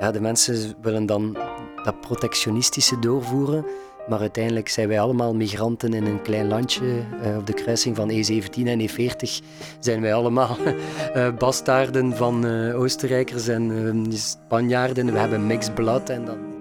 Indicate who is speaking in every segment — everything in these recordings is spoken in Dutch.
Speaker 1: Ja, de mensen willen dan dat protectionistische doorvoeren. Maar uiteindelijk zijn wij allemaal migranten in een klein landje. Uh, op de kruising van E17 en E40 zijn wij allemaal uh, bastaarden van uh, Oostenrijkers en Spanjaarden. We hebben mixed blood en dan...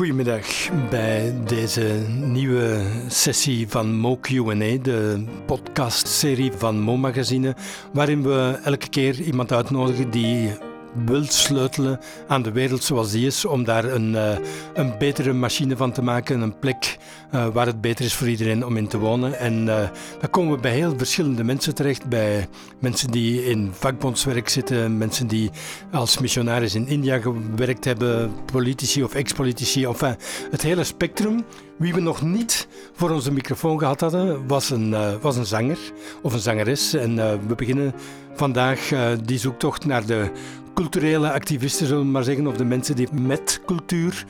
Speaker 2: Goedemiddag. Bij deze nieuwe sessie van Mo Q&A, de podcastserie van Mo Magazine, waarin we elke keer iemand uitnodigen die wil sleutelen aan de wereld zoals die is, om daar een, uh, een betere machine van te maken, een plek uh, waar het beter is voor iedereen om in te wonen. En uh, dan komen we bij heel verschillende mensen terecht, bij mensen die in vakbondswerk zitten, mensen die als missionaris in India gewerkt hebben, politici of ex-politici, enfin het hele spectrum. Wie we nog niet voor onze microfoon gehad hadden, was een, was een zanger of een zangeres. En we beginnen vandaag die zoektocht naar de culturele activisten, zullen we maar zeggen, of de mensen die met cultuur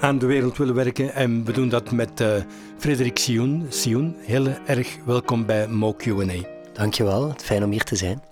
Speaker 2: aan de wereld willen werken. En we doen dat met uh, Frederik Sioen. Sioen, heel erg welkom bij Mo Q&A.
Speaker 1: Dankjewel, fijn om hier te zijn.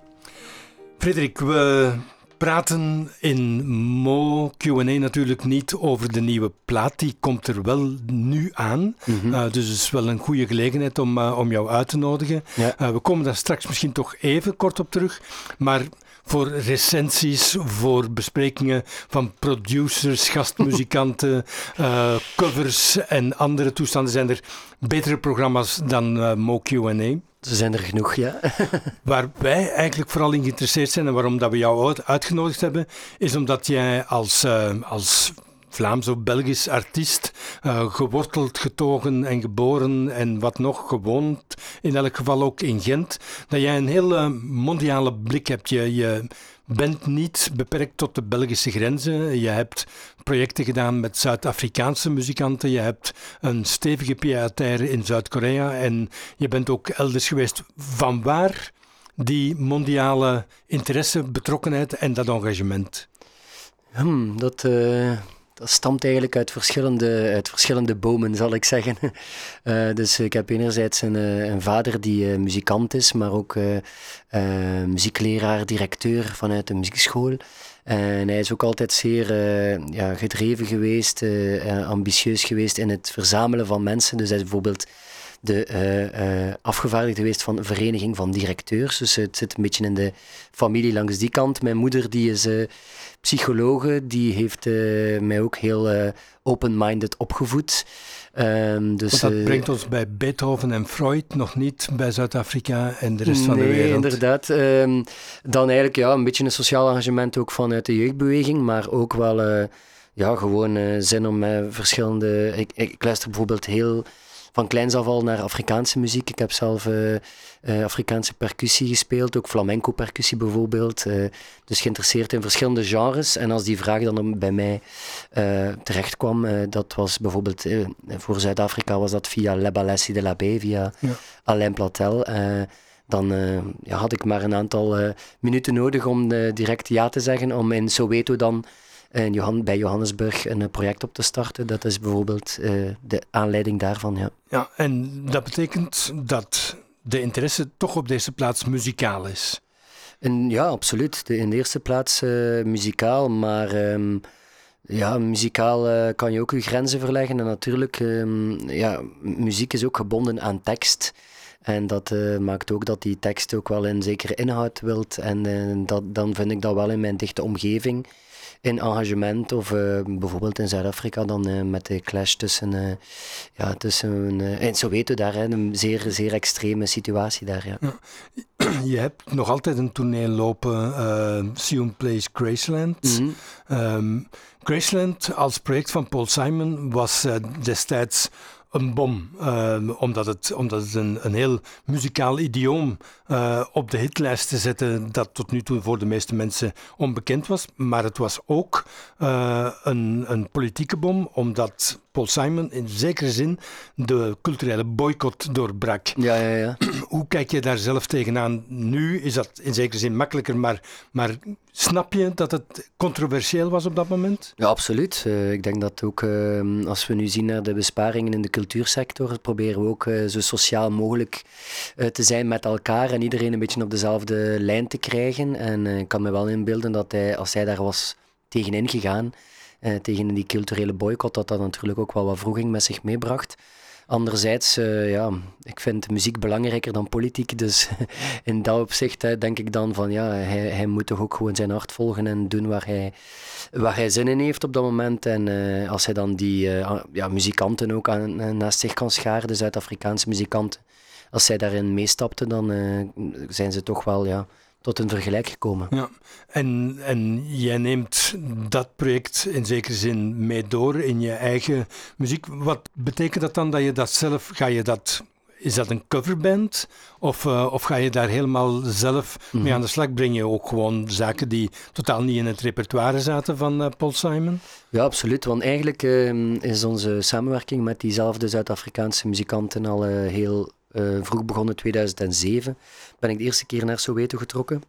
Speaker 2: Frederik, we praten in Mo Q&A natuurlijk niet over de nieuwe plaat. Die komt er wel nu aan. Mm uh, dus het is wel een goede gelegenheid om, uh, om jou uit te nodigen. Ja. we komen daar straks misschien toch even kort op terug. Maar voor recensies, voor besprekingen van producers, gastmuzikanten, uh, covers en andere toestanden zijn er betere programma's dan uh, Mo Q&A.
Speaker 1: Ze zijn er genoeg, ja.
Speaker 2: Waar wij eigenlijk vooral in geïnteresseerd zijn en waarom dat we jou uitgenodigd hebben, is omdat jij als, uh, als Vlaams of Belgisch artiest, uh, geworteld, getogen en geboren en wat nog gewoond, in elk geval ook in Gent, dat jij een hele mondiale blik hebt. Je, je bent niet beperkt tot de Belgische grenzen. Je hebt projecten gedaan met Zuid-Afrikaanse muzikanten. Je hebt een stevige pied in Zuid-Korea en je bent ook elders geweest. Van waar die mondiale interesse, betrokkenheid en dat engagement?
Speaker 1: Hmm, dat, uh, dat stamt eigenlijk uit verschillende, uit verschillende bomen, zal ik zeggen. Uh, dus ik heb enerzijds een, eh, een vader die uh, muzikant is, maar ook muziekleraar, directeur vanuit de muziekschool. En hij is ook altijd zeer ja, gedreven geweest, ambitieus geweest in het verzamelen van mensen. Dus hij is bijvoorbeeld de uh, uh, afgevaardigde geweest van een vereniging van directeurs. Dus het zit een beetje in de familie langs die kant. Mijn moeder die is uh, psychologe, die heeft mij ook heel open-minded opgevoed.
Speaker 2: Um, dus, dat brengt ons bij Beethoven en Freud, nog niet bij Zuid-Afrika en de rest
Speaker 1: nee,
Speaker 2: van de wereld.
Speaker 1: inderdaad. Um, dan eigenlijk ja, een beetje een sociaal engagement ook vanuit de jeugdbeweging, maar ook wel ja, gewoon zin om verschillende... Ik, ik luister bijvoorbeeld heel van kleins af al naar Afrikaanse muziek. Ik heb zelf uh, uh, Afrikaanse percussie gespeeld, ook flamenco percussie bijvoorbeeld. Uh, dus geïnteresseerd in verschillende genres. En als die vraag dan bij mij terecht kwam, dat was bijvoorbeeld voor Zuid-Afrika was dat via Le Balessi de la Baie, via ja. Alain Platel dan ja, had ik maar een aantal minuten nodig om direct ja te zeggen, om in Soweto dan en Johan, bij Johannesburg een project op te starten. Dat is bijvoorbeeld uh, de aanleiding daarvan. Ja.
Speaker 2: ja, en dat betekent dat de interesse toch op deze plaats muzikaal is.
Speaker 1: En ja, absoluut. De, in de eerste plaats uh, muzikaal, maar um, ja, muzikaal uh, kan je ook je grenzen verleggen. En natuurlijk, um, ja, muziek is ook gebonden aan tekst. En dat uh, maakt ook dat die tekst ook wel een zekere inhoud wilt. En uh, dat, dan vind ik dat wel in mijn dichte omgeving in engagement of uh, bijvoorbeeld in Zuid-Afrika dan uh, met de clash tussen, uh, ja, tussen in Soweto daar, hè, een zeer, zeer extreme situatie daar. Ja.
Speaker 2: Je hebt nog altijd een toneel lopen, Sion Place Graceland. Mm -hmm. um, Graceland als project van Paul Simon was destijds een bom, uh, omdat het, omdat het een, een heel muzikaal idioom uh, op de hitlijst te zetten dat tot nu toe voor de meeste mensen onbekend was. Maar het was ook uh, een, een politieke bom, omdat Paul Simon in zekere zin de culturele boycott doorbrak.
Speaker 1: Ja, ja, ja.
Speaker 2: Hoe kijk je daar zelf tegenaan? Nu is dat in zekere zin makkelijker, maar, maar snap je dat het controversieel was op dat moment?
Speaker 1: Ja, absoluut. Uh, ik denk dat ook uh, als we nu zien naar de besparingen in de cultuur cultuursector proberen we ook zo sociaal mogelijk te zijn met elkaar en iedereen een beetje op dezelfde lijn te krijgen. En ik kan me wel inbeelden dat hij, als hij daar was tegenin gegaan, tegen die culturele boycott, dat dat natuurlijk ook wel wat vroeging met zich meebracht. Anderzijds, uh, ja, ik vind muziek belangrijker dan politiek. Dus in dat opzicht hè, denk ik dan van ja, hij, hij moet toch ook gewoon zijn hart volgen en doen waar hij, waar hij zin in heeft op dat moment. En uh, als hij dan die uh, ja, muzikanten ook aan, naast zich kan scharen, de Zuid-Afrikaanse muzikanten, als zij daarin meestapten, dan zijn ze toch wel ja, tot een vergelijk gekomen.
Speaker 2: Ja, en, en jij neemt dat project in zekere zin mee door in je eigen muziek. Wat betekent dat dan dat je dat zelf, ga je dat, is dat een coverband? Of, uh, of ga je daar helemaal zelf mee mhm. aan de slag? Breng je ook gewoon zaken die totaal niet in het repertoire zaten van uh, Paul Simon?
Speaker 1: Ja, absoluut. Want eigenlijk uh, is onze samenwerking met diezelfde Zuid-Afrikaanse muzikanten al uh, heel uh, vroeg begonnen, 2007, ben ik de eerste keer naar Soweto getrokken.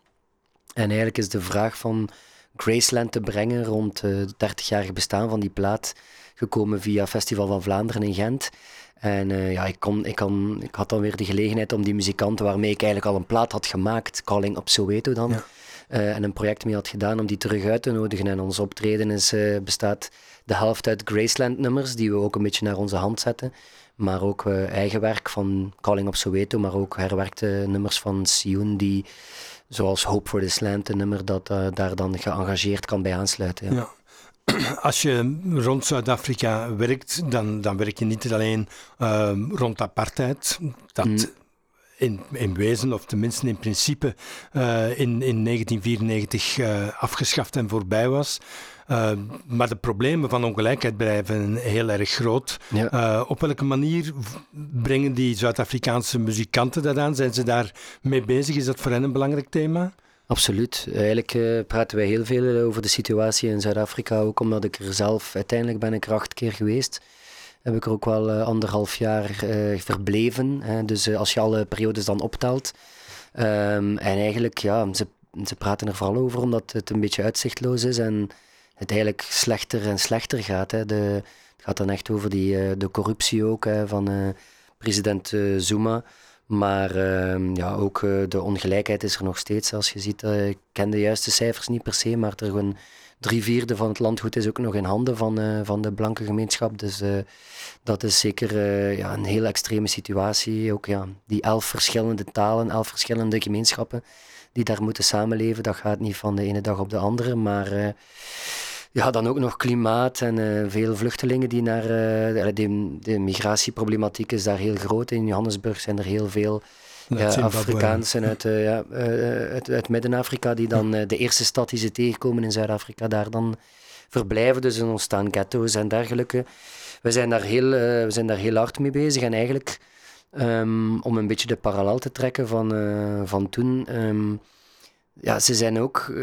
Speaker 1: En eigenlijk is de vraag van Graceland te brengen rond uh, het 30-jarige bestaan van die plaat gekomen via Festival van Vlaanderen in Gent. En uh, ja, ik, kon, ik, kon, ik had dan weer de gelegenheid om die muzikanten waarmee ik eigenlijk al een plaat had gemaakt, Calling op Soweto dan, ja. uh, en een project mee had gedaan om die terug uit te nodigen. En ons optreden is, bestaat de helft uit Graceland nummers, die we ook een beetje naar onze hand zetten. Maar ook uh, eigen werk van Calling op Soweto, maar ook herwerkte nummers van Sion, die zoals Hope for the Land, een nummer dat uh, daar dan geëngageerd kan bij aansluiten. Ja.
Speaker 2: ja. Als je rond Zuid-Afrika werkt, dan, dan werk je niet alleen uh, rond apartheid. Dat mm. In, in wezen, of tenminste in principe, uh, in, in 1994 afgeschaft en voorbij was. Uh, maar de problemen van ongelijkheid blijven heel erg groot. Uh, op welke manier brengen die Zuid-Afrikaanse muzikanten dat aan? Zijn ze daar mee bezig? Is dat voor hen een belangrijk thema?
Speaker 1: Absoluut. Eigenlijk uh, praten wij heel veel over de situatie in Zuid-Afrika, ook omdat ik er zelf uiteindelijk ben ik er acht keer geweest. Heb ik er ook wel anderhalf jaar verbleven. Hè. Dus als je alle periodes dan optelt. Um, en eigenlijk, ja, ze, ze praten er vooral over omdat het een beetje uitzichtloos is en het eigenlijk slechter en slechter gaat. Hè. De, het gaat dan echt over die, uh, de corruptie ook hè, van uh, president uh, Zuma. Maar ehm, ja, ook de ongelijkheid is er nog steeds. Als je ziet, ik ken de juiste cijfers niet per se, maar er gewoon drie vierde van het landgoed is ook nog in handen van, van de blanke gemeenschap. Dus dat is zeker ja, een heel extreme situatie. Ook ja, die elf verschillende talen, elf verschillende gemeenschappen die daar moeten samenleven. Dat gaat niet van de ene dag op de andere, maar ja, dan ook nog klimaat en veel vluchtelingen die naar... De, de, migratieproblematiek is daar heel groot. In Johannesburg zijn er heel veel uh, Afrikaansen uit, ja, uit, uit Midden-Afrika die dan de eerste stad die ze tegenkomen in Zuid-Afrika daar dan verblijven. Dus er ontstaan ghetto's en dergelijke. We zijn daar heel, we zijn daar heel hard mee bezig en eigenlijk... Um, om een beetje de parallel te trekken van, van toen... Um, ja, ze zijn ook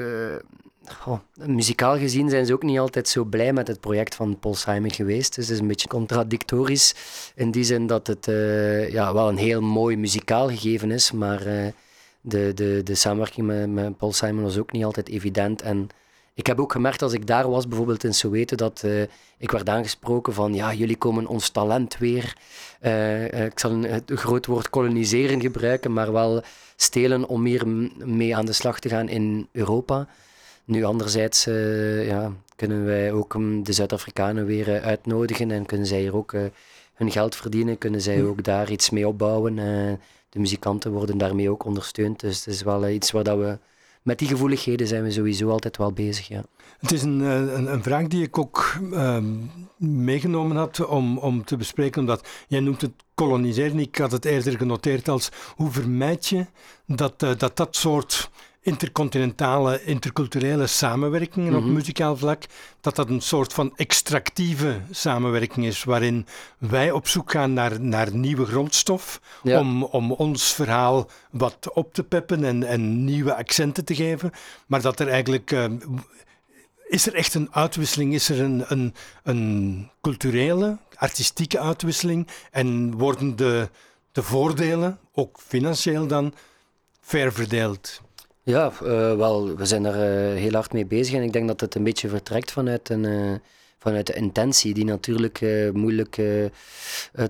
Speaker 1: Oh, muzikaal gezien zijn ze ook niet altijd zo blij met het project van Paul Simon geweest. Dus het is een beetje contradictorisch in die zin dat het uh, ja, wel een heel mooi muzikaal gegeven is, maar uh, de, de, de samenwerking met, met Paul Simon was ook niet altijd evident. En ik heb ook gemerkt als ik daar was, bijvoorbeeld in Soweto, dat uh, ik werd aangesproken van ja, jullie komen ons talent weer. ik zal het groot woord koloniseren gebruiken, maar wel stelen om meer mee aan de slag te gaan in Europa. Nu, anderzijds uh, ja, kunnen wij ook um, de Zuid-Afrikanen weer uh, uitnodigen en kunnen zij hier ook uh, hun geld verdienen, kunnen zij hm. ook daar iets mee opbouwen. de muzikanten worden daarmee ook ondersteund. Dus het is wel iets waar dat we met die gevoeligheden zijn we sowieso altijd wel bezig. Ja.
Speaker 2: Het is een, een, een vraag die ik ook ehm, meegenomen had om, om te bespreken, omdat jij noemt het koloniseren. Ik had het eerder genoteerd als hoe vermijd je dat dat, dat soort intercontinentale, interculturele samenwerkingen op mhm. muzikaal vlak, dat dat een soort van extractieve samenwerking is, waarin wij op zoek gaan naar, naar nieuwe grondstof, om, om ons verhaal wat op te peppen en, en nieuwe accenten te geven, maar dat er eigenlijk... Uh, is er echt een uitwisseling? Is er een, een, een culturele, artistieke uitwisseling? En worden de, de voordelen, ook financieel dan, fair verdeeld?
Speaker 1: Ja, uh, wel, we zijn er uh, heel hard mee bezig en ik denk dat het een beetje vertrekt vanuit een, uh, vanuit de intentie, die natuurlijk moeilijk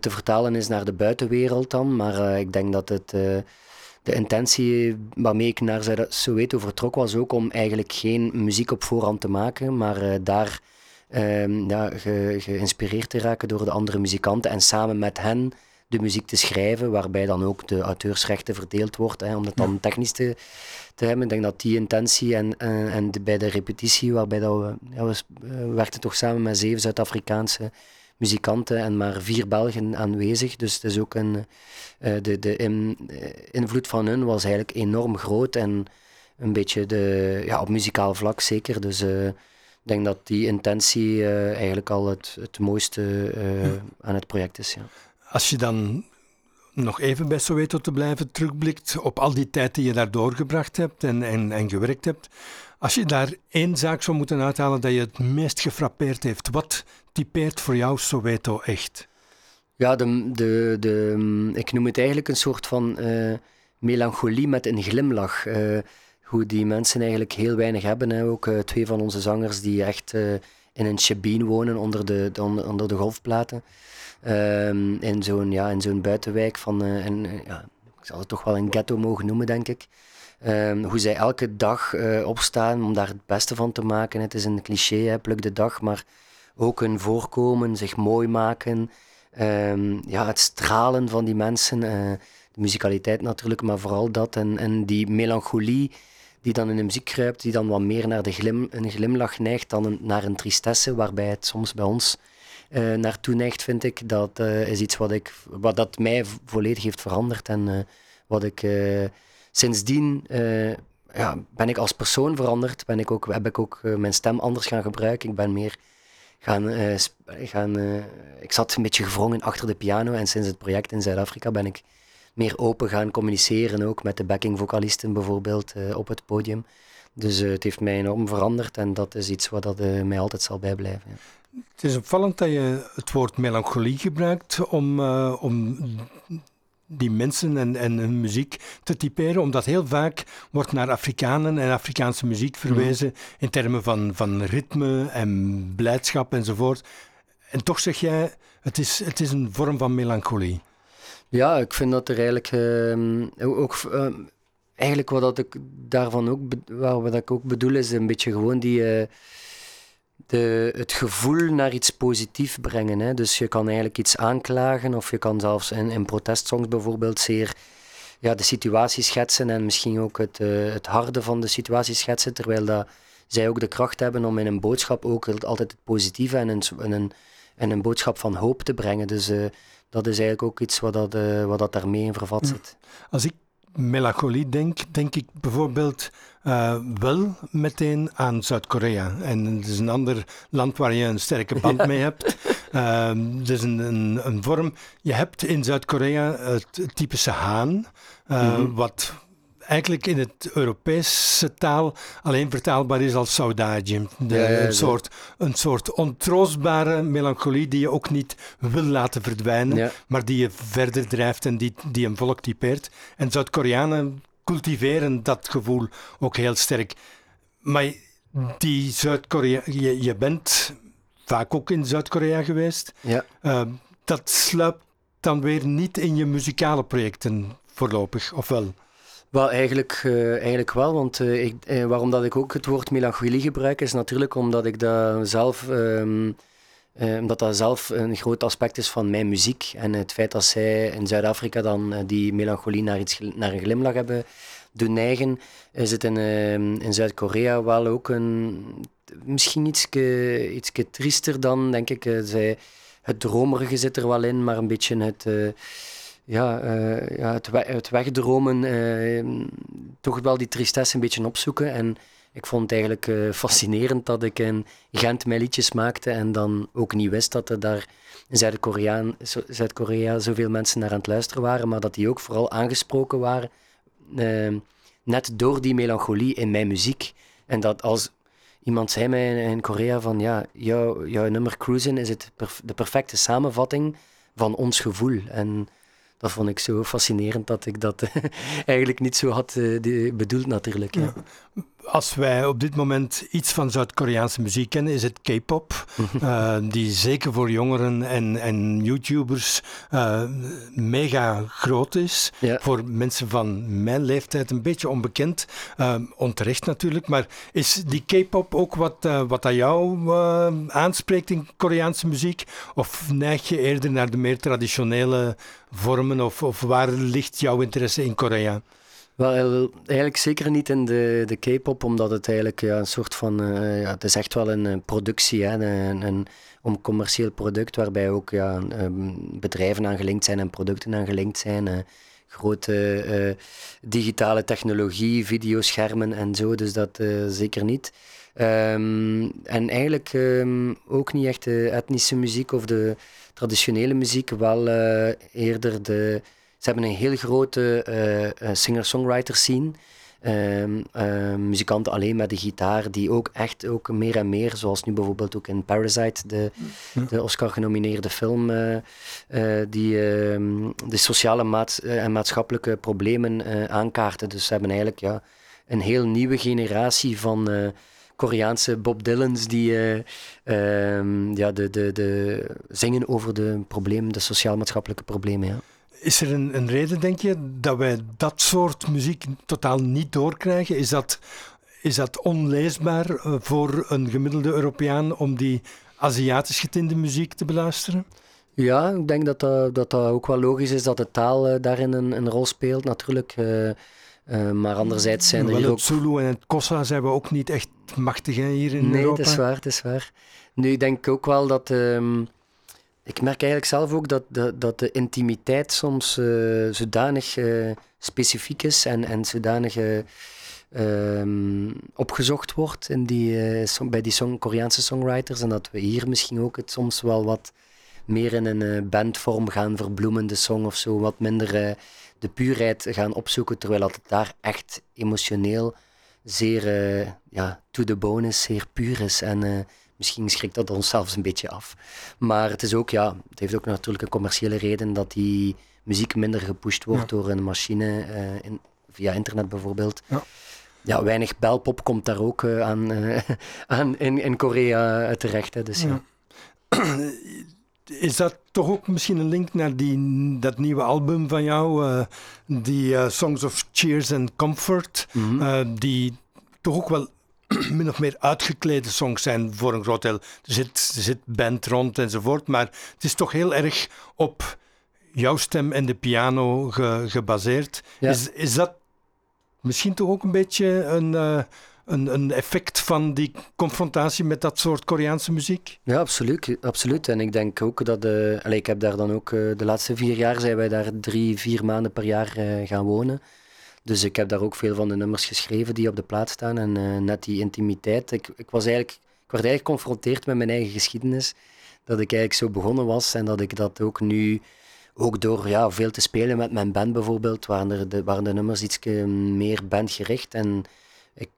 Speaker 1: te vertalen is naar de buitenwereld dan. Maar ik denk dat het de intentie waarmee ik naar Soweto vertrok was ook om eigenlijk geen muziek op voorhand te maken, maar daar um, ja, ge, geïnspireerd te raken door de andere muzikanten en samen met hen de muziek te schrijven, waarbij dan ook de auteursrechten verdeeld wordt, hè, om dat dan technisch te, te hebben. Ik denk dat die intentie en, en, en bij de repetitie, waarbij dat we, ja, we, werkten toch samen met zeven Zuid-Afrikaanse muzikanten en maar vier Belgen aanwezig. Dus het is ook een, uh, de, de in, eh, invloed van hun was eigenlijk enorm groot en een beetje de, ja, op muzikaal vlak zeker. Dus uh, ik denk dat die intentie uh, eigenlijk al het, het mooiste uh, aan het project is. Ja.
Speaker 2: Als je dan nog even bij Soweto te blijven terugblikt op al die tijd die je daar doorgebracht hebt en, en, en gewerkt hebt. Als je daar één zaak zou moeten uithalen dat je het meest gefrappeerd heeft, wat typeert voor jou Soweto echt?
Speaker 1: Ja, de, de, de, ik noem het eigenlijk een soort van uh, melancholie met een glimlach. Uh, hoe die mensen eigenlijk heel weinig hebben. Hè. Ook uh, twee van onze zangers die echt in een shebeen wonen onder de, de onder, onder, de golfplaten. Um, in zo'n ja, in zo'n buitenwijk van, uh, ja, ik zal het toch wel een ghetto mogen noemen, denk ik. Um, hoe zij elke dag opstaan om daar het beste van te maken. Het is een cliché, hè, pluk de dag, maar ook hun voorkomen, zich mooi maken. Um, ja, het stralen van die mensen, de muzikaliteit natuurlijk, maar vooral dat. En, en die melancholie die dan in de muziek kruipt, die dan wat meer naar de glim, een glimlach neigt dan naar een tristesse, waarbij het soms bij ons uh, naartoe neigt, vind ik. Dat uh, is iets wat, ik, wat dat mij volledig heeft veranderd en uh, wat ik sindsdien ja, ben ik als persoon veranderd. Ben ik ook, heb ik ook mijn stem anders gaan gebruiken. Ik ben meer gaan. gaan ik zat een beetje gevrongen achter de piano en sinds het project in Zuid-Afrika ben ik meer open gaan communiceren, ook met de backing-vocalisten bijvoorbeeld op het podium. Dus het heeft mij enorm veranderd en dat is iets wat dat, mij altijd zal bijblijven. Ja.
Speaker 2: Het is opvallend dat je het woord melancholie gebruikt om, om die mensen en, en hun muziek te typeren, omdat heel vaak wordt naar Afrikanen en Afrikaanse muziek verwezen mm. in termen van, van ritme en blijdschap enzovoort. En toch zeg jij, het is, het is een vorm van melancholie.
Speaker 1: Ja, ik vind dat er eigenlijk uh, ook. Uh, eigenlijk wat dat ik daarvan ook, wat ik ook bedoel, is een beetje gewoon die. Uh, de, het gevoel naar iets positiefs brengen. Hè. Dus je kan eigenlijk iets aanklagen, of je kan zelfs in, in protestsongs bijvoorbeeld zeer ja, de situatie schetsen en misschien ook het, uh, het harde van de situatie schetsen, terwijl dat zij ook de kracht hebben om in een boodschap ook altijd het positieve en een, een, en een boodschap van hoop te brengen. Dus uh, dat is eigenlijk ook iets wat, dat, uh, wat dat daarmee in vervat zit.
Speaker 2: Als ik melancholie denk, denk ik bijvoorbeeld uh, wel meteen aan Zuid-Korea. En het is een ander land waar je een sterke band mee hebt. Uh, het is een, een, een, vorm. Je hebt in Zuid-Korea het typische haan, uh, mm -hmm. wat eigenlijk in het Europese taal alleen vertaalbaar is als saudade. een, soort, een soort ontroostbare melancholie die je ook niet wil laten verdwijnen, maar die je verder drijft en die, die een volk typeert. En Zuid-Koreanen cultiveren dat gevoel ook heel sterk. Maar die Zuid-Korea, je, je bent vaak ook in Zuid-Korea geweest.
Speaker 1: Ja.
Speaker 2: Uh, dat sluipt dan weer niet in je muzikale projecten voorlopig, of wel?
Speaker 1: Wel, eigenlijk, uh, eigenlijk wel, want uh, ik, uh, waarom dat ik ook het woord melancholie gebruik, is natuurlijk omdat ik dat zelf, um, omdat dat zelf een groot aspect is van mijn muziek. En het feit dat zij in Zuid-Afrika dan die melancholie naar, iets, naar een glimlach hebben doen neigen, is het in, ehm, in Zuid-Korea wel ook een, misschien iets ietske triester dan, denk ik. zij, het dromerige zit er wel in, maar een beetje het ja, uh, ja, het, we het wegdromen, uh, toch wel die tristesse een beetje opzoeken. En ik vond het eigenlijk uh, fascinerend dat ik in Gent mijn liedjes maakte en dan ook niet wist dat er daar in Zuid-Korea Zuid zoveel mensen naar aan het luisteren waren, maar dat die ook vooral aangesproken waren, ehm, net door die melancholie in mijn muziek. En dat als iemand zei mij in Korea van ja, jouw, jouw nummer Cruisen is het de perfecte samenvatting van ons gevoel. En dat vond ik zo fascinerend dat ik dat eigenlijk niet zo had uh, bedoeld natuurlijk.
Speaker 2: Als wij op dit moment iets van Zuid-Koreaanse muziek kennen, is het K-pop. uh, die zeker voor jongeren en, en YouTubers uh, mega groot is. Ja. Voor mensen van mijn leeftijd een beetje onbekend. Uh, onterecht natuurlijk. Maar is die K-pop ook wat, wat aan jou aanspreekt in Koreaanse muziek? Of neig je eerder naar de meer traditionele vormen? Of, of waar ligt jouw interesse in Korea?
Speaker 1: Wel, eigenlijk zeker niet in de, de K-pop, omdat het eigenlijk een soort van. Uh, ja, het is echt wel een, productie, hè, een, een, een commercieel product waarbij ook ja, um, bedrijven aan gelinkt zijn en producten aan gelinkt zijn. Uh, grote uh, digitale technologie, videoschermen en zo, dus dat zeker niet. Um, en eigenlijk um, ook niet echt de etnische muziek of de traditionele muziek, wel eerder de ze hebben een heel grote uh, singer-songwriter scene. Uh, muzikanten alleen met de gitaar, die ook echt ook meer en meer, zoals nu bijvoorbeeld ook in Parasite, de, de Oscar-genomineerde film, uh, die ehm, de sociale maat en maatschappelijke problemen aankaarten. Dus ze hebben eigenlijk ja, een heel nieuwe generatie van Koreaanse Bob Dylans die ehm, ja, de, de, de zingen over de problemen, de sociaal-maatschappelijke problemen. Ja.
Speaker 2: Is er een, een reden, denk je, dat wij dat soort muziek totaal niet doorkrijgen? Is dat, is dat onleesbaar eh, voor een gemiddelde Europeaan om die Aziatisch getinte muziek te beluisteren?
Speaker 1: Ja, ik denk dat dat, dat, dat ook wel logisch is dat de taal uh, daarin een, een, rol speelt, natuurlijk. Uh, uh, maar anderzijds zijn er
Speaker 2: hier
Speaker 1: ook...
Speaker 2: Zulu en het Kossa zijn we ook niet echt machtig hè, hier in
Speaker 1: nee,
Speaker 2: Europa.
Speaker 1: Nee, dat is waar, dat is waar. Nu, ik denk ook wel dat... Um, ik merk eigenlijk zelf ook dat, dat, dat de intimiteit soms uh, zodanig uh, specifiek is en, en zodanig uh, um, opgezocht wordt in die, song, bij die song, Koreaanse songwriters. En dat we hier misschien ook het soms wel wat meer in een bandvorm gaan verbloemen, de song of zo. Wat minder de puurheid gaan opzoeken, terwijl het daar echt emotioneel zeer ja, to the bone is, zeer puur is. En Misschien schrikt dat ons zelfs een beetje af. Maar het is ook, ja, het heeft ook natuurlijk een commerciële reden dat die muziek minder gepusht wordt door een machine uh, in, via internet bijvoorbeeld. Ja. ja. weinig belpop komt daar ook uh, aan, uh, aan in, in Korea terecht. Hè, dus, ja.
Speaker 2: Is dat toch ook misschien een link naar die, dat nieuwe album van jou, die Songs of Cheers and Comfort, mm -hmm. die toch ook wel min of meer uitgeklede songs zijn voor een groot deel. Er zit, er zit band rond enzovoort, maar het is toch heel erg op jouw stem en de piano gebaseerd. Is, is dat misschien toch ook een beetje een, uh, een, een effect van die confrontatie met dat soort Koreaanse muziek?
Speaker 1: Ja, absoluut. absoluut. En ik denk ook dat... Uh, allez, ik heb daar dan ook... Uh, de laatste vier jaar zijn wij daar drie, vier maanden per jaar gaan wonen. Dus ik heb daar ook veel van de nummers geschreven die op de plaat staan. En uh, net die intimiteit. Ik, ik, was eigenlijk, ik werd eigenlijk geconfronteerd met mijn eigen geschiedenis. Dat ik eigenlijk zo begonnen was en dat ik dat ook nu, ook door ja, veel te spelen met mijn band bijvoorbeeld, waren, er de, waren de nummers iets meer bandgericht. En ik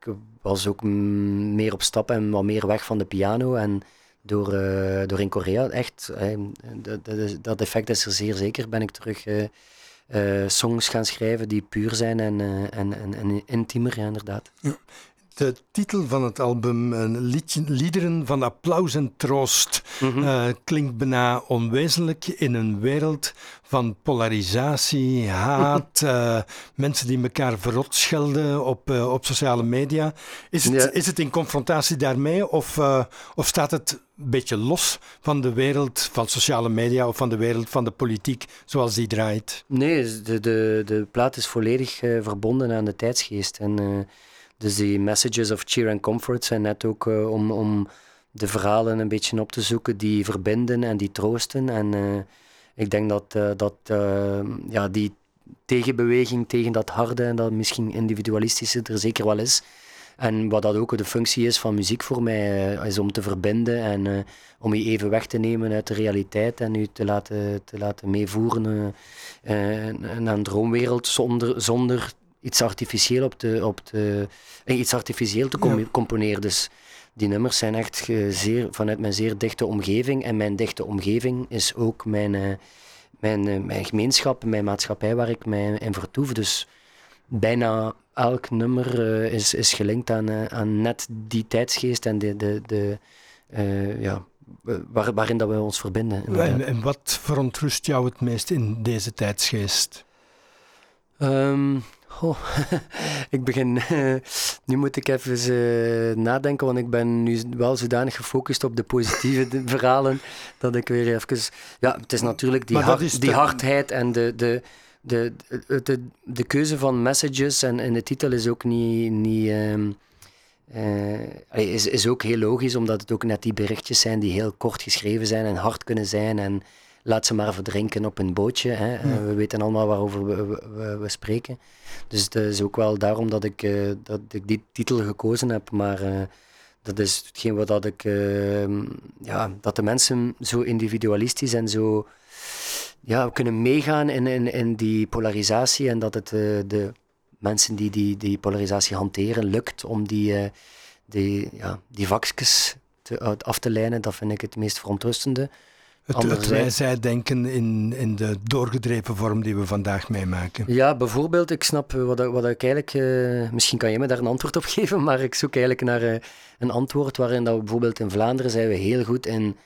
Speaker 1: was ook meer op stap en wat meer weg van de piano. En door, uh, door in Korea, echt, uh, dat, dat, effect is er zeer zeker, ben ik terug uh, songs gaan schrijven die puur zijn en, uh, en, en, en intiemer, ja, inderdaad.
Speaker 2: De titel van het album, liedje, Liederen van Applaus en Troost, mm -hmm. uh, klinkt bijna onwezenlijk in een wereld van polarisatie, haat, uh, mensen die elkaar verrot schelden op, uh, op sociale media. Is het, ja. is het in confrontatie daarmee of, of staat het een beetje los van de wereld van sociale media of van de wereld van de politiek zoals die draait?
Speaker 1: Nee, de, de, de plaat is volledig verbonden aan de tijdsgeest. En dus die messages of cheer and comfort zijn net ook uh, om, om de verhalen een beetje op te zoeken die verbinden en die troosten. En uh, ik denk dat, uh, dat ja, die tegenbeweging tegen dat harde en dat misschien individualistische er zeker wel is. En wat dat ook de functie is van muziek voor mij, is om te verbinden en om je even weg te nemen uit de realiteit en je te laten, te laten meevoeren naar een droomwereld zonder, zonder iets artificieel op te, op te, eh, iets artificieel te com componeren. Dus die nummers zijn echt zeer, vanuit mijn zeer dichte omgeving. En mijn dichte omgeving is ook mijn, uh, mijn, uh, mijn gemeenschap, mijn maatschappij waar ik mij in vertoef. Dus bijna elk nummer is, is gelinkt aan, aan net die tijdsgeest en de, de, de, ja, waar, waarin dat we ons verbinden.
Speaker 2: En, en, wat verontrust jou het meest in deze tijdsgeest?
Speaker 1: Um, oh, ik begin. nu moet ik even uh, nadenken, want ik ben nu wel zodanig gefocust op de positieve verhalen dat ik weer even. Ja, het is natuurlijk die, hard, die hardheid en de, de, de, de, de, keuze van messages en, en de titel is ook niet. niet um, uh, is, is ook heel logisch, omdat het ook net die berichtjes zijn die heel kort geschreven zijn en hard kunnen zijn. En laat ze maar verdrinken op een bootje. Hè. Eh, we weten allemaal waarover we, we, we, spreken. Dus het is ook wel daarom dat ik, uh, dat ik die titel gekozen heb. Maar uh, dat is hetgeen wat dat ik... Ehm, ja, dat de mensen zo individualistisch en zo... Ja, kunnen meegaan in, in, in die polarisatie en dat het de mensen die, die die polarisatie hanteren lukt om die, die, ja, die vakjes te, af te lijnen. Dat vind ik het meest verontrustende.
Speaker 2: Het, het wij-zij-denken in, in de doorgedreven vorm die we vandaag meemaken.
Speaker 1: Ja, bijvoorbeeld, ik snap wat, wat ik eigenlijk... Uh, misschien kan je me daar een antwoord op geven, maar ik zoek eigenlijk naar uh, een antwoord waarin dat we bijvoorbeeld in Vlaanderen zijn we heel goed in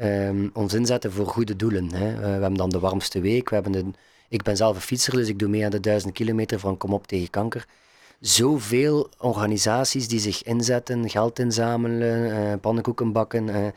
Speaker 1: um, ons inzetten voor goede doelen. Hè. Uh, we hebben dan de warmste week, we hebben de, ik ben zelf een fietser, dus ik doe mee aan de duizend kilometer van Kom op tegen kanker. Zoveel organisaties die zich inzetten, geld inzamelen, pannenkoeken bakken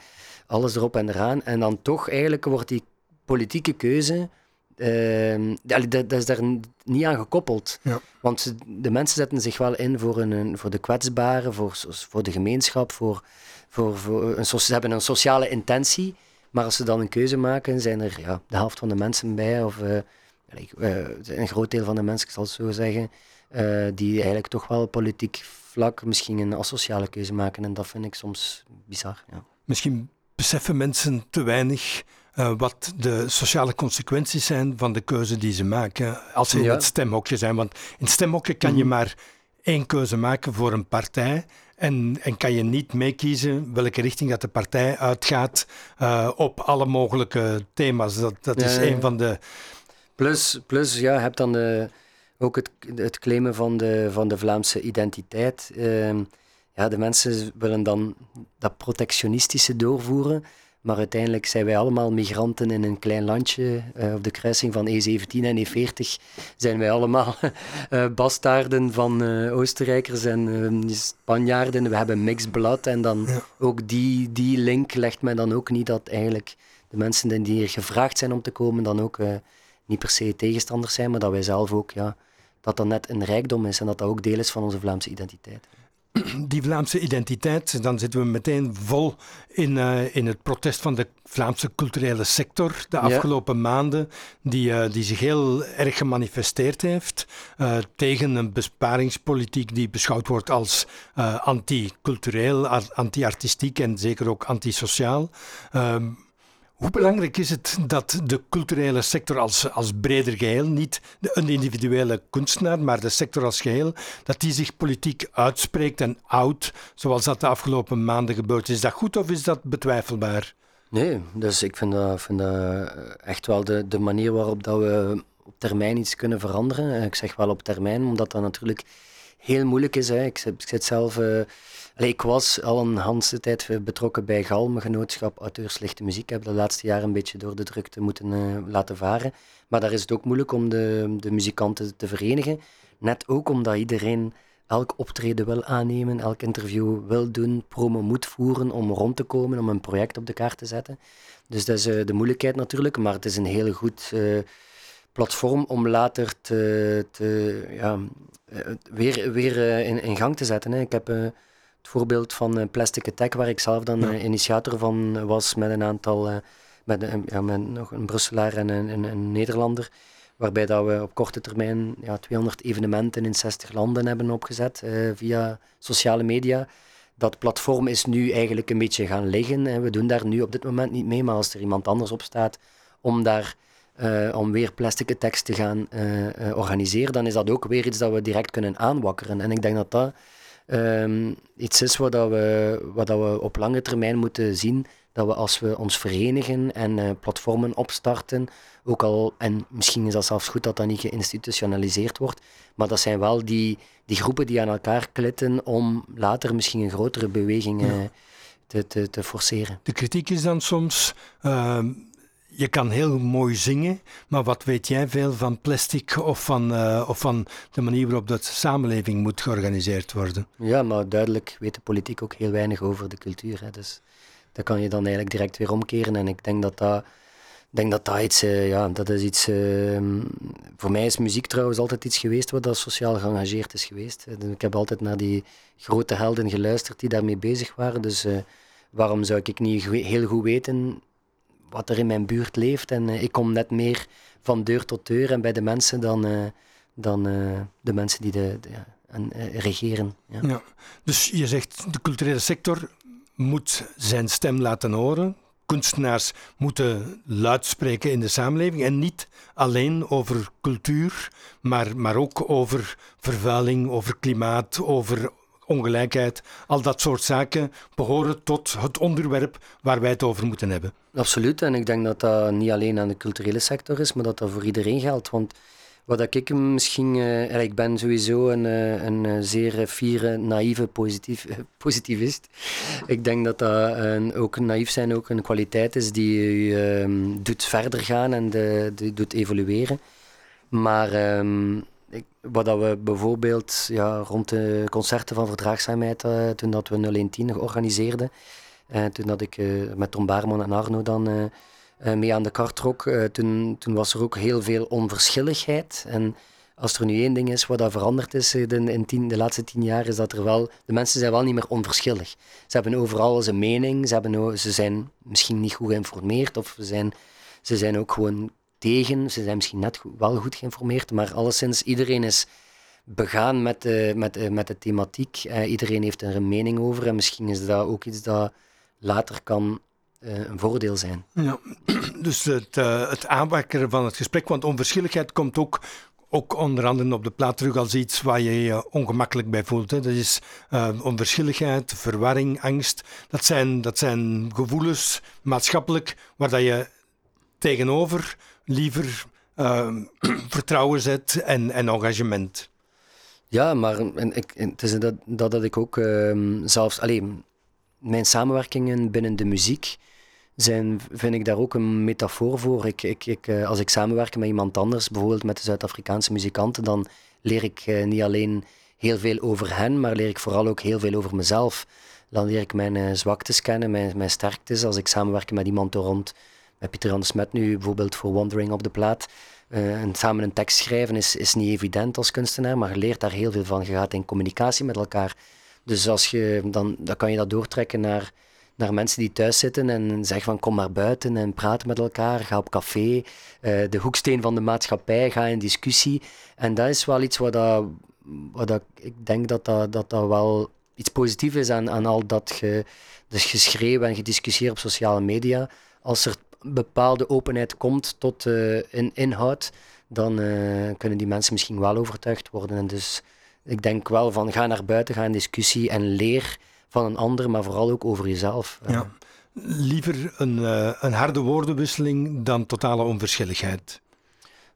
Speaker 1: alles erop en eraan. En dan toch eigenlijk wordt die politieke keuze, uh, dat, is daar niet aan gekoppeld. Ja. Want de mensen zetten zich wel in voor, een, voor de kwetsbaren, voor, voor de gemeenschap, voor, voor, voor een, ze hebben een sociale intentie. Maar als ze dan een keuze maken, zijn er ja, de helft van de mensen bij, of uh, een groot deel van de mensen, ik zal het zo zeggen, uh, die eigenlijk toch wel politiek vlak misschien een asociale keuze maken. En dat vind ik soms bizar. Ja.
Speaker 2: Misschien beseffen mensen te weinig uh, wat de sociale consequenties zijn van de keuze die ze maken als ze in het stemhokje zijn. Want in het stemhokje kan je mhm. maar één keuze maken voor een partij. En, en kan je niet meekiezen welke richting dat de partij uitgaat uh, op alle mogelijke thema's. Dat, dat is een van de.
Speaker 1: Plus, plus ja, je hebt dan de, ook het, het claimen van de, van de Vlaamse identiteit. Uh, ja, de mensen willen dan dat protectionistische doorvoeren. Maar uiteindelijk zijn wij allemaal migranten in een klein landje. Uh, op de kruising van E17 en E40 zijn wij allemaal uh, bastaarden van uh, Oostenrijkers en Spanjaarden. We hebben mixed blood. En dan ook die, die link legt men dan ook niet dat eigenlijk de mensen die hier gevraagd zijn om te komen, dan ook niet per se tegenstanders zijn, maar dat wij zelf ook, ja, dat dat net een rijkdom is en dat dat ook deel is van onze Vlaamse identiteit
Speaker 2: die Vlaamse identiteit, dan zitten we meteen vol in, uh, in het protest van de Vlaamse culturele sector de afgelopen maanden, die, uh, die zich heel erg gemanifesteerd heeft uh, tegen een besparingspolitiek die beschouwd wordt als anti-cultureel, anti-artistiek en zeker ook antisociaal. Ehm, hoe belangrijk is het dat de culturele sector als, als breder geheel, niet een individuele kunstenaar, maar de sector als geheel, dat die zich politiek uitspreekt en oud, zoals dat de afgelopen maanden gebeurd is? Dat goed of is dat betwijfelbaar?
Speaker 1: Nee, dus ik vind dat, vind dat echt wel de, de manier waarop dat we op termijn iets kunnen veranderen. Ik zeg wel op termijn, omdat dat natuurlijk heel moeilijk is. Hè. Ik, ik zit zelf... Uh, ik was al een hele tijd betrokken bij Galme Genootschap Auteurs Lichte Muziek. Ik heb de laatste jaren een beetje door de drukte moeten uh, laten varen. Maar daar is het ook moeilijk om de, de muzikanten te verenigen. Net ook omdat iedereen elk optreden wil aannemen, elk interview wil doen, promo moet voeren om rond te komen, om een project op de kaart te zetten. Dus dat is uh, de moeilijkheid natuurlijk, maar het is een heel goed uh, platform om later te, te ja, weer, weer in, in, gang te zetten. Hè. Ik heb het voorbeeld van uh, Plastic Attack, waar ik zelf dan ja. initiator van was met een aantal, met, ja, met nog een Brusselaar en een, een, een, Nederlander, waarbij dat we op korte termijn ja, 200 evenementen in 60 landen hebben opgezet via sociale media. Dat platform is nu eigenlijk een beetje gaan liggen. We doen daar nu op dit moment niet mee, maar als er iemand anders op staat om daar om weer plastic attacks te gaan organiseren, dan is dat ook weer iets dat we direct kunnen aanwakkeren. En ik denk dat dat um, iets is wat, dat we, wat dat we op lange termijn moeten zien, dat we als we ons verenigen en platformen opstarten, ook al, en misschien is dat zelfs goed dat dat niet geïnstitutionaliseerd wordt, maar dat zijn wel die, die groepen die aan elkaar klitten om later misschien een grotere beweging te, te, te forceren.
Speaker 2: De kritiek is dan soms. Ehm, je kan heel mooi zingen, maar wat weet jij veel van plastic of van, uh, of van de manier waarop dat samenleving moet georganiseerd worden?
Speaker 1: Ja, maar duidelijk weet de politiek ook heel weinig over de cultuur. Hè. Dus dat kan je dan eigenlijk direct weer omkeren. En ik denk dat dat, denk dat, dat iets, uh, ja, dat is iets. Uh, voor mij is muziek trouwens altijd iets geweest wat dat sociaal geëngageerd is geweest. Ik heb altijd naar die grote helden geluisterd die daarmee bezig waren. Dus uh, waarom zou ik niet heel goed weten wat er in mijn buurt leeft. En uh, ik kom net meer van deur tot deur en bij de mensen dan, uh, dan uh, de mensen die de, de en, regeren. Ja.
Speaker 2: ja. Dus je zegt de culturele sector moet zijn stem laten horen. Kunstenaars moeten luid spreken in de samenleving en niet alleen over cultuur, maar, maar ook over vervuiling, over klimaat, over ongelijkheid, al dat soort zaken behoren tot het onderwerp waar wij het over moeten hebben.
Speaker 1: Absoluut, en ik denk dat dat niet alleen aan de culturele sector is, maar dat dat voor iedereen geldt. Want wat ik misschien, uh, ik ben sowieso een, uh, een uh, zeer fiere, naïeve positief, positivist. Ik denk dat dat ook naïef zijn ook een kwaliteit is die je ehm, doet verder gaan en de, doet evolueren. Maar um, ik, wat dat we bijvoorbeeld ja, rond de concerten van verdraagzaamheid, toen dat we 0110 organiseerden, uh, toen dat ik uh, met Tom Baarman en Arno dan mee aan de kar trok, toen, toen was er ook heel veel onverschilligheid. En als er nu één ding is wat dat veranderd is in, in tien, de laatste tien jaar, is dat er wel, de mensen zijn wel niet meer onverschillig. Ze hebben overal zijn mening, ze, hebben, ze zijn misschien niet goed geïnformeerd of ze zijn, ze zijn ook gewoon tegen. Ze zijn misschien net wel goed geïnformeerd, maar alleszins iedereen is begaan met de, met, de, met de thematiek. Iedereen heeft er een mening over en misschien is dat ook iets dat later kan uh, een voordeel zijn.
Speaker 2: Ja, dus het, uh, het aanwakkeren van het gesprek, want onverschilligheid komt ook ook onder andere op de plaat terug als iets waar je je ongemakkelijk bij voelt. Hè. Dat is uh, onverschilligheid, verwarring, angst. Dat zijn, dat zijn gevoelens maatschappelijk waar dat je tegenover liever uh, vertrouwen zet en, en engagement.
Speaker 1: Ja, maar en, ik, het is dat, dat, dat ik ook uh, zelfs... Alleen, mijn samenwerkingen binnen de muziek zijn, vind ik daar ook een metafoor voor. Ik, ik, ik, uh, als ik samenwerk met iemand anders, bijvoorbeeld met de Zuid-Afrikaanse muzikanten, dan leer ik uh, niet alleen heel veel over hen, maar leer ik vooral ook heel veel over mezelf. Dan leer ik mijn uh, zwaktes kennen, mijn, mijn sterktes. Als ik samenwerk met iemand rond met Pieter Anders Met nu bijvoorbeeld voor Wandering op de plaat. En samen een tekst schrijven is, is niet evident als kunstenaar, maar je leert daar heel veel van. Je gaat in communicatie met elkaar. Dus als je, dan, dan kan je dat doortrekken naar, naar mensen die thuis zitten en zeggen van kom maar buiten en praat met elkaar, ga op café, uh, de hoeksteen van de maatschappij, ga in discussie. En dat is wel iets wat, dat, wat dat, ik denk dat dat, dat dat wel iets positiefs is aan, aan al dat ge, dus geschreven en gediscussieerd op sociale media. Als er bepaalde openheid komt tot uh, in inhoud, dan uh, kunnen die mensen misschien wel overtuigd worden. En dus ik denk wel van ga naar buiten, ga in discussie en leer van een ander, maar vooral ook over jezelf.
Speaker 2: Ja. Liever een, uh, een harde woordenwisseling dan totale onverschilligheid.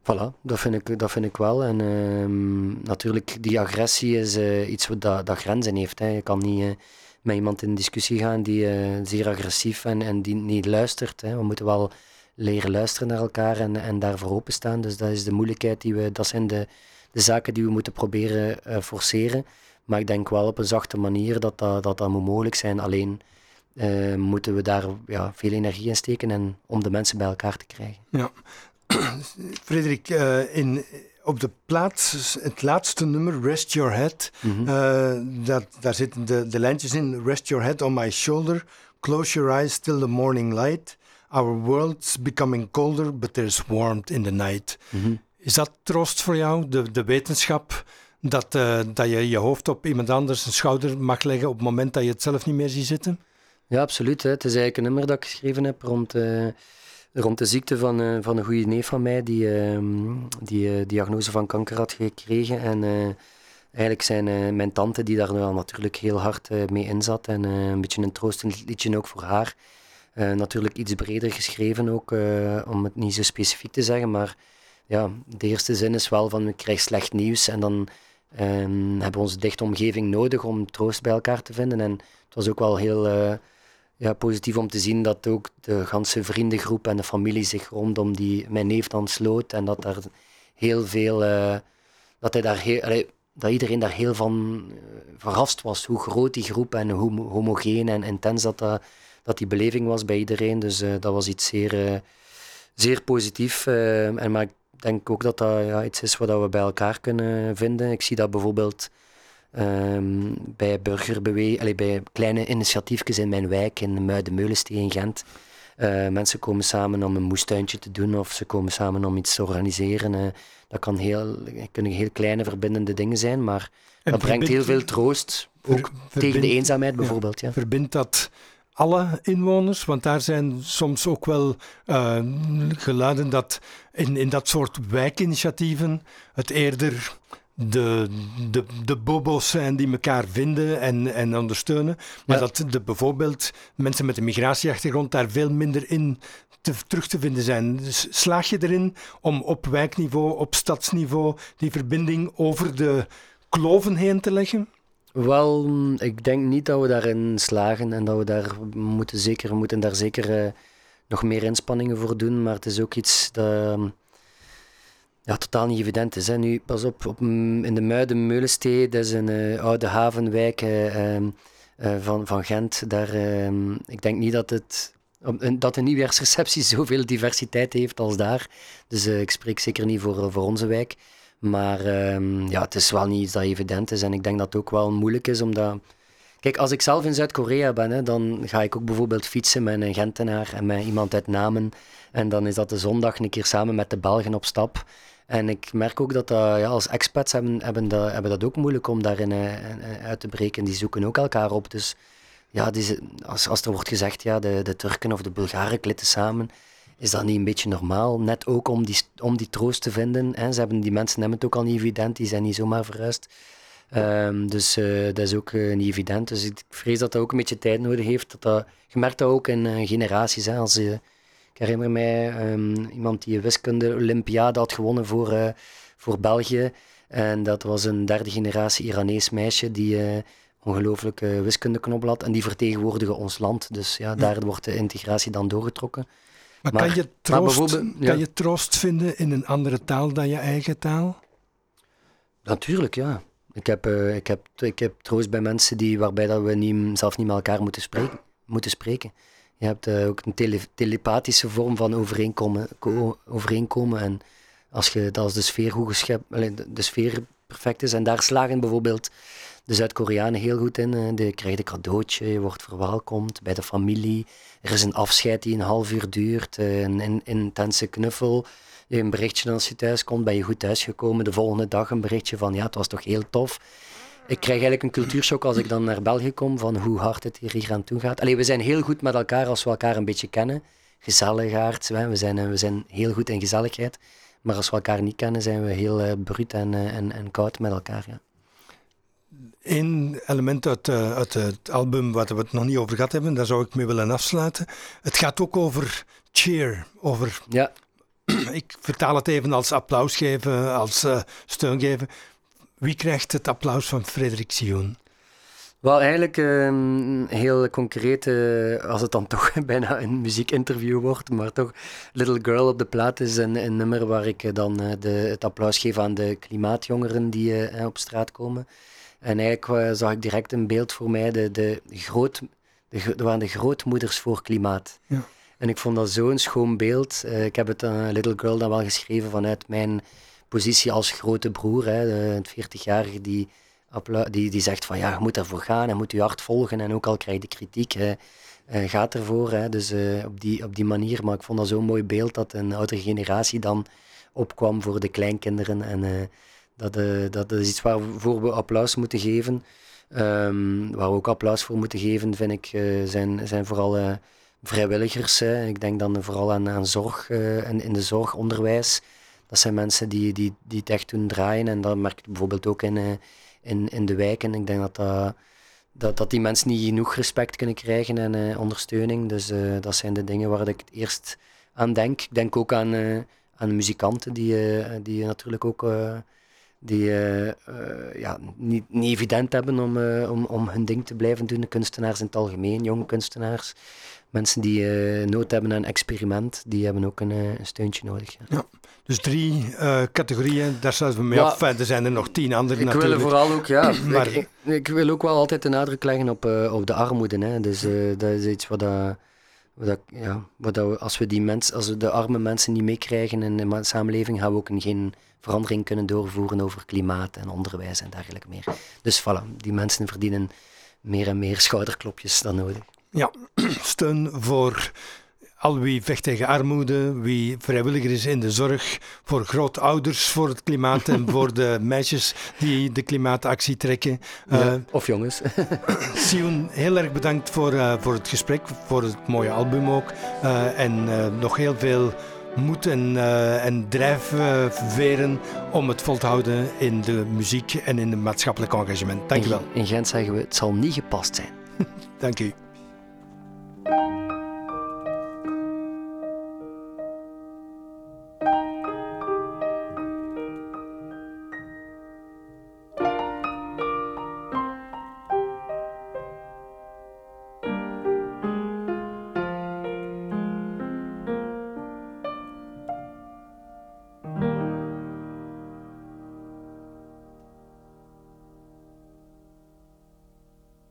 Speaker 1: Voilà, dat vind ik, dat vind ik wel. En uh, natuurlijk, die agressie is uh, iets wat dat, dat grenzen heeft. Hè. Je kan niet uh, met iemand in discussie gaan die zeer agressief en, en die niet luistert. Hè. We moeten wel leren luisteren naar elkaar en, en daarvoor openstaan. Dus dat is de moeilijkheid die we, dat zijn de, de zaken die we moeten proberen uh, forceren. Maar ik denk wel op een zachte manier dat dat, dat, dat moet mogelijk zijn. Alleen uh, moeten we daar ja, veel energie in steken en om de mensen bij elkaar te krijgen.
Speaker 2: Ja. Frederik, uh, in op de plaats, het laatste nummer, Rest Your Head, mm -hmm. uh, dat, daar zitten de, de lijntjes in. Rest your head on my shoulder, close your eyes till the morning light. Our world's becoming colder, but there's warmth in the night. Mm -hmm. Is dat troost voor jou, de, de wetenschap, dat, uh, dat je je hoofd op iemand anders een schouder mag leggen op het moment dat je het zelf niet meer ziet zitten?
Speaker 1: Ja, absoluut. Hè. Het is eigenlijk een nummer dat ik geschreven heb rond... Uh rond de ziekte van, uh, van een goede neef van mij, die uh, die diagnose van kanker had gekregen. En eh, eigenlijk zijn mijn tante, die daar natuurlijk heel hard mee inzat, en een beetje een troostend liedje ook voor haar. natuurlijk iets breder geschreven ook, om het niet zo specifiek te zeggen, maar ja, de eerste zin is wel van, ik krijg slecht nieuws en dan ehm, hebben we onze dichte omgeving nodig om troost bij elkaar te vinden. En het was ook wel heel ja, positief om te zien dat ook de ganse vriendengroep en de familie zich rondom die, mijn neef dan sloot en dat daar heel veel, uh, dat, hij daar heel, dat iedereen daar heel van uh, verrast was, hoe groot die groep en hoe homogeen en intens dat, dat, die beleving was bij iedereen. Dus uh, dat was iets zeer, zeer positief. en, maar denk ook dat dat ja, iets is wat we bij elkaar kunnen vinden. Ik zie dat bijvoorbeeld Um, bij burgerbeweging, bij kleine initiatiefjes in mijn wijk, in Muiden-Meulensteen in Gent. Uh, mensen komen samen om een moestuintje te doen of ze komen samen om iets te organiseren. Uh, dat kan heel, kunnen heel kleine verbindende dingen zijn, maar en dat brengt heel veel troost. Ook tegen de eenzaamheid bijvoorbeeld. Ja, ja.
Speaker 2: Verbindt dat alle inwoners? Want daar zijn soms ook wel uh, geluiden dat in, in dat soort wijkinitiatieven het eerder de, de, de bobo's zijn die elkaar vinden en, en ondersteunen. Maar dat de, bijvoorbeeld mensen met een migratieachtergrond daar veel minder in te, terug te vinden zijn. Dus slaag je erin om op wijkniveau, op stadsniveau, die verbinding over de kloven heen te leggen?
Speaker 1: Wel, ik denk niet dat we daarin slagen en dat we daar moeten zeker, moeten daar zeker uh, nog meer inspanningen voor doen. Maar het is ook iets dat ja, totaal niet evident is. Hè. Nu, pas op, op in de Muiden Meulenstee, dat is een uh, oude havenwijk uh, uh, van, van Gent. Daar, ehm, ik denk niet dat het dat de nieuwjaarsreceptie zoveel diversiteit heeft als daar. Dus ik spreek zeker niet voor, voor onze wijk. Maar ehm, ja, het is wel niet iets dat evident is. En ik denk dat het ook wel moeilijk is, omdat... Kijk, als ik zelf in Zuid-Korea ben, dan ga ik ook bijvoorbeeld fietsen met een Gentenaar en met iemand uit Namen. En dan is dat de zondag een keer samen met de Belgen op stap. En ik merk ook dat, dat ja, als expats hebben, hebben, dat, hebben dat ook moeilijk om daarin uh, uit te breken. Die zoeken ook elkaar op. Dus ja, als, als er wordt gezegd, ja, de, de Turken of de Bulgaren klitten samen, is dat niet een beetje normaal? Net ook om die, om die troost te vinden. Hè. Ze hebben, die mensen hebben het ook al niet evident, die zijn niet zomaar verhuisd. Um, dus uh, dat is ook uh, niet evident. Dus ik vrees dat dat ook een beetje tijd nodig heeft. Dat dat, je merkt dat ook in generaties. Hè, als ik herinner mij um, iemand die een wiskunde-olympiade had gewonnen voor, voor België. En dat was een derde generatie Iranees meisje die ongelooflijk uh, wiskundeknobbel had. En die vertegenwoordigde ons land. Dus ja, daar wordt de integratie dan doorgetrokken.
Speaker 2: Maar, maar kan, je troost, ja. kan je troost vinden in een andere taal dan je eigen taal?
Speaker 1: Natuurlijk, ja. Ik heb, uh, ik heb, ik heb troost bij mensen die, waarbij dat we niet, zelf niet met elkaar moeten spreken. Moeten spreken. Je hebt uh, ook een tele telepathische vorm van overeenkomen, overeenkomen. En als, je, als de sfeer goed geschept, de sfeer perfect is. En daar slagen bijvoorbeeld de Zuid-Koreanen heel goed in. Uh, je krijgt een cadeautje, je wordt verwelkomd bij de familie. Er is een afscheid die een half uur duurt, uh, een, een, intense knuffel. Je een berichtje als je thuis komt, ben je goed thuisgekomen. De volgende dag een berichtje van ja, het was toch heel tof ik krijg eigenlijk een cultuurshock als ik dan naar België kom, van hoe hard het hier aan toe gaat. Allee, we zijn heel goed met elkaar als we elkaar een beetje kennen. Gezelligaard, we zijn, eh, we zijn heel goed in gezelligheid. Maar als we elkaar niet kennen, zijn we heel bruut en, en, en koud met elkaar. Ja.
Speaker 2: Eén element uit, uh, uit het album waar we het nog niet over gehad hebben, daar zou ik mee willen afsluiten. Het gaat ook over cheer, over...
Speaker 1: Ja.
Speaker 2: Ik vertaal het even als applaus geven, als uh, steun geven. Wie krijgt het applaus van Frederik Sion?
Speaker 1: Wel, eigenlijk um, heel concreet, uh, als het dan toch bijna een muziekinterview wordt, maar toch Little Girl op de plaat is een, een nummer waar ik dan uh, de, het applaus geef aan de klimaatjongeren die uh, op straat komen. En eigenlijk zag ik direct een beeld voor mij, de, de groot, de, er waren de grootmoeders voor klimaat. Ja. En ik vond dat zo'n schoon beeld. ik heb het aan Little Girl dan wel geschreven vanuit mijn positie als grote broer, hè, een 40-jarige die, die, die zegt van ja, je moet ervoor gaan en moet je hart volgen en ook al krijg je kritiek, hè, uh, gaat ervoor. Hè, dus uh, op, die, op die manier, maar ik vond dat zo'n mooi beeld dat een oudere generatie dan opkwam voor de kleinkinderen en uh, dat, dat is iets waarvoor we applaus moeten geven. Um, waar we ook applaus voor moeten geven, vind ik, zijn, zijn vooral vrijwilligers. Hè. Ik denk dan vooral aan, aan zorg en in de zorg, onderwijs dat zijn mensen die, die, die het echt doen draaien. En dat merk je bijvoorbeeld ook in, eh, in, in de wijken. Ik denk dat dat, dat, die mensen niet genoeg respect kunnen krijgen en ondersteuning. Dus dat zijn de dingen waar ik het eerst aan denk. Ik denk ook aan, aan muzikanten die, die natuurlijk ook die uh, ja, niet, niet evident hebben om, uh, om, om hun ding te blijven doen. De kunstenaars in het algemeen, jonge kunstenaars. Mensen die nood hebben aan experiment, die hebben ook een, een steuntje nodig. Ja.
Speaker 2: ja dus drie categorieën, daar sluiten we mee af. er zijn er nog tien andere
Speaker 1: ik
Speaker 2: natuurlijk.
Speaker 1: wil vooral ook, ja, maar, ik, ik, wil ook wel altijd de nadruk leggen op, op de armoede. Hè. Dus dat is iets wat... dat ja, dat als we die mensen, als we de arme mensen niet meekrijgen in de samenleving, gaan we ook geen verandering kunnen doorvoeren over klimaat en onderwijs en dergelijke meer. Dus voilà, die mensen verdienen meer en meer schouderklopjes dan nodig.
Speaker 2: Ja, steun voor al wie vecht tegen armoede, wie vrijwilliger is in de zorg, voor grootouders voor het klimaat en voor de meisjes die de klimaatactie trekken.
Speaker 1: Ja, uh, of jongens.
Speaker 2: Sion, heel erg bedankt voor, uh, voor het gesprek, voor het mooie album ook. Uh, en nog heel veel moed en, en drijfveren om het vol te houden in de muziek en in het maatschappelijk engagement. Dank
Speaker 1: u
Speaker 2: wel.
Speaker 1: In Gent zeggen we, het zal niet gepast zijn.
Speaker 2: Dank u.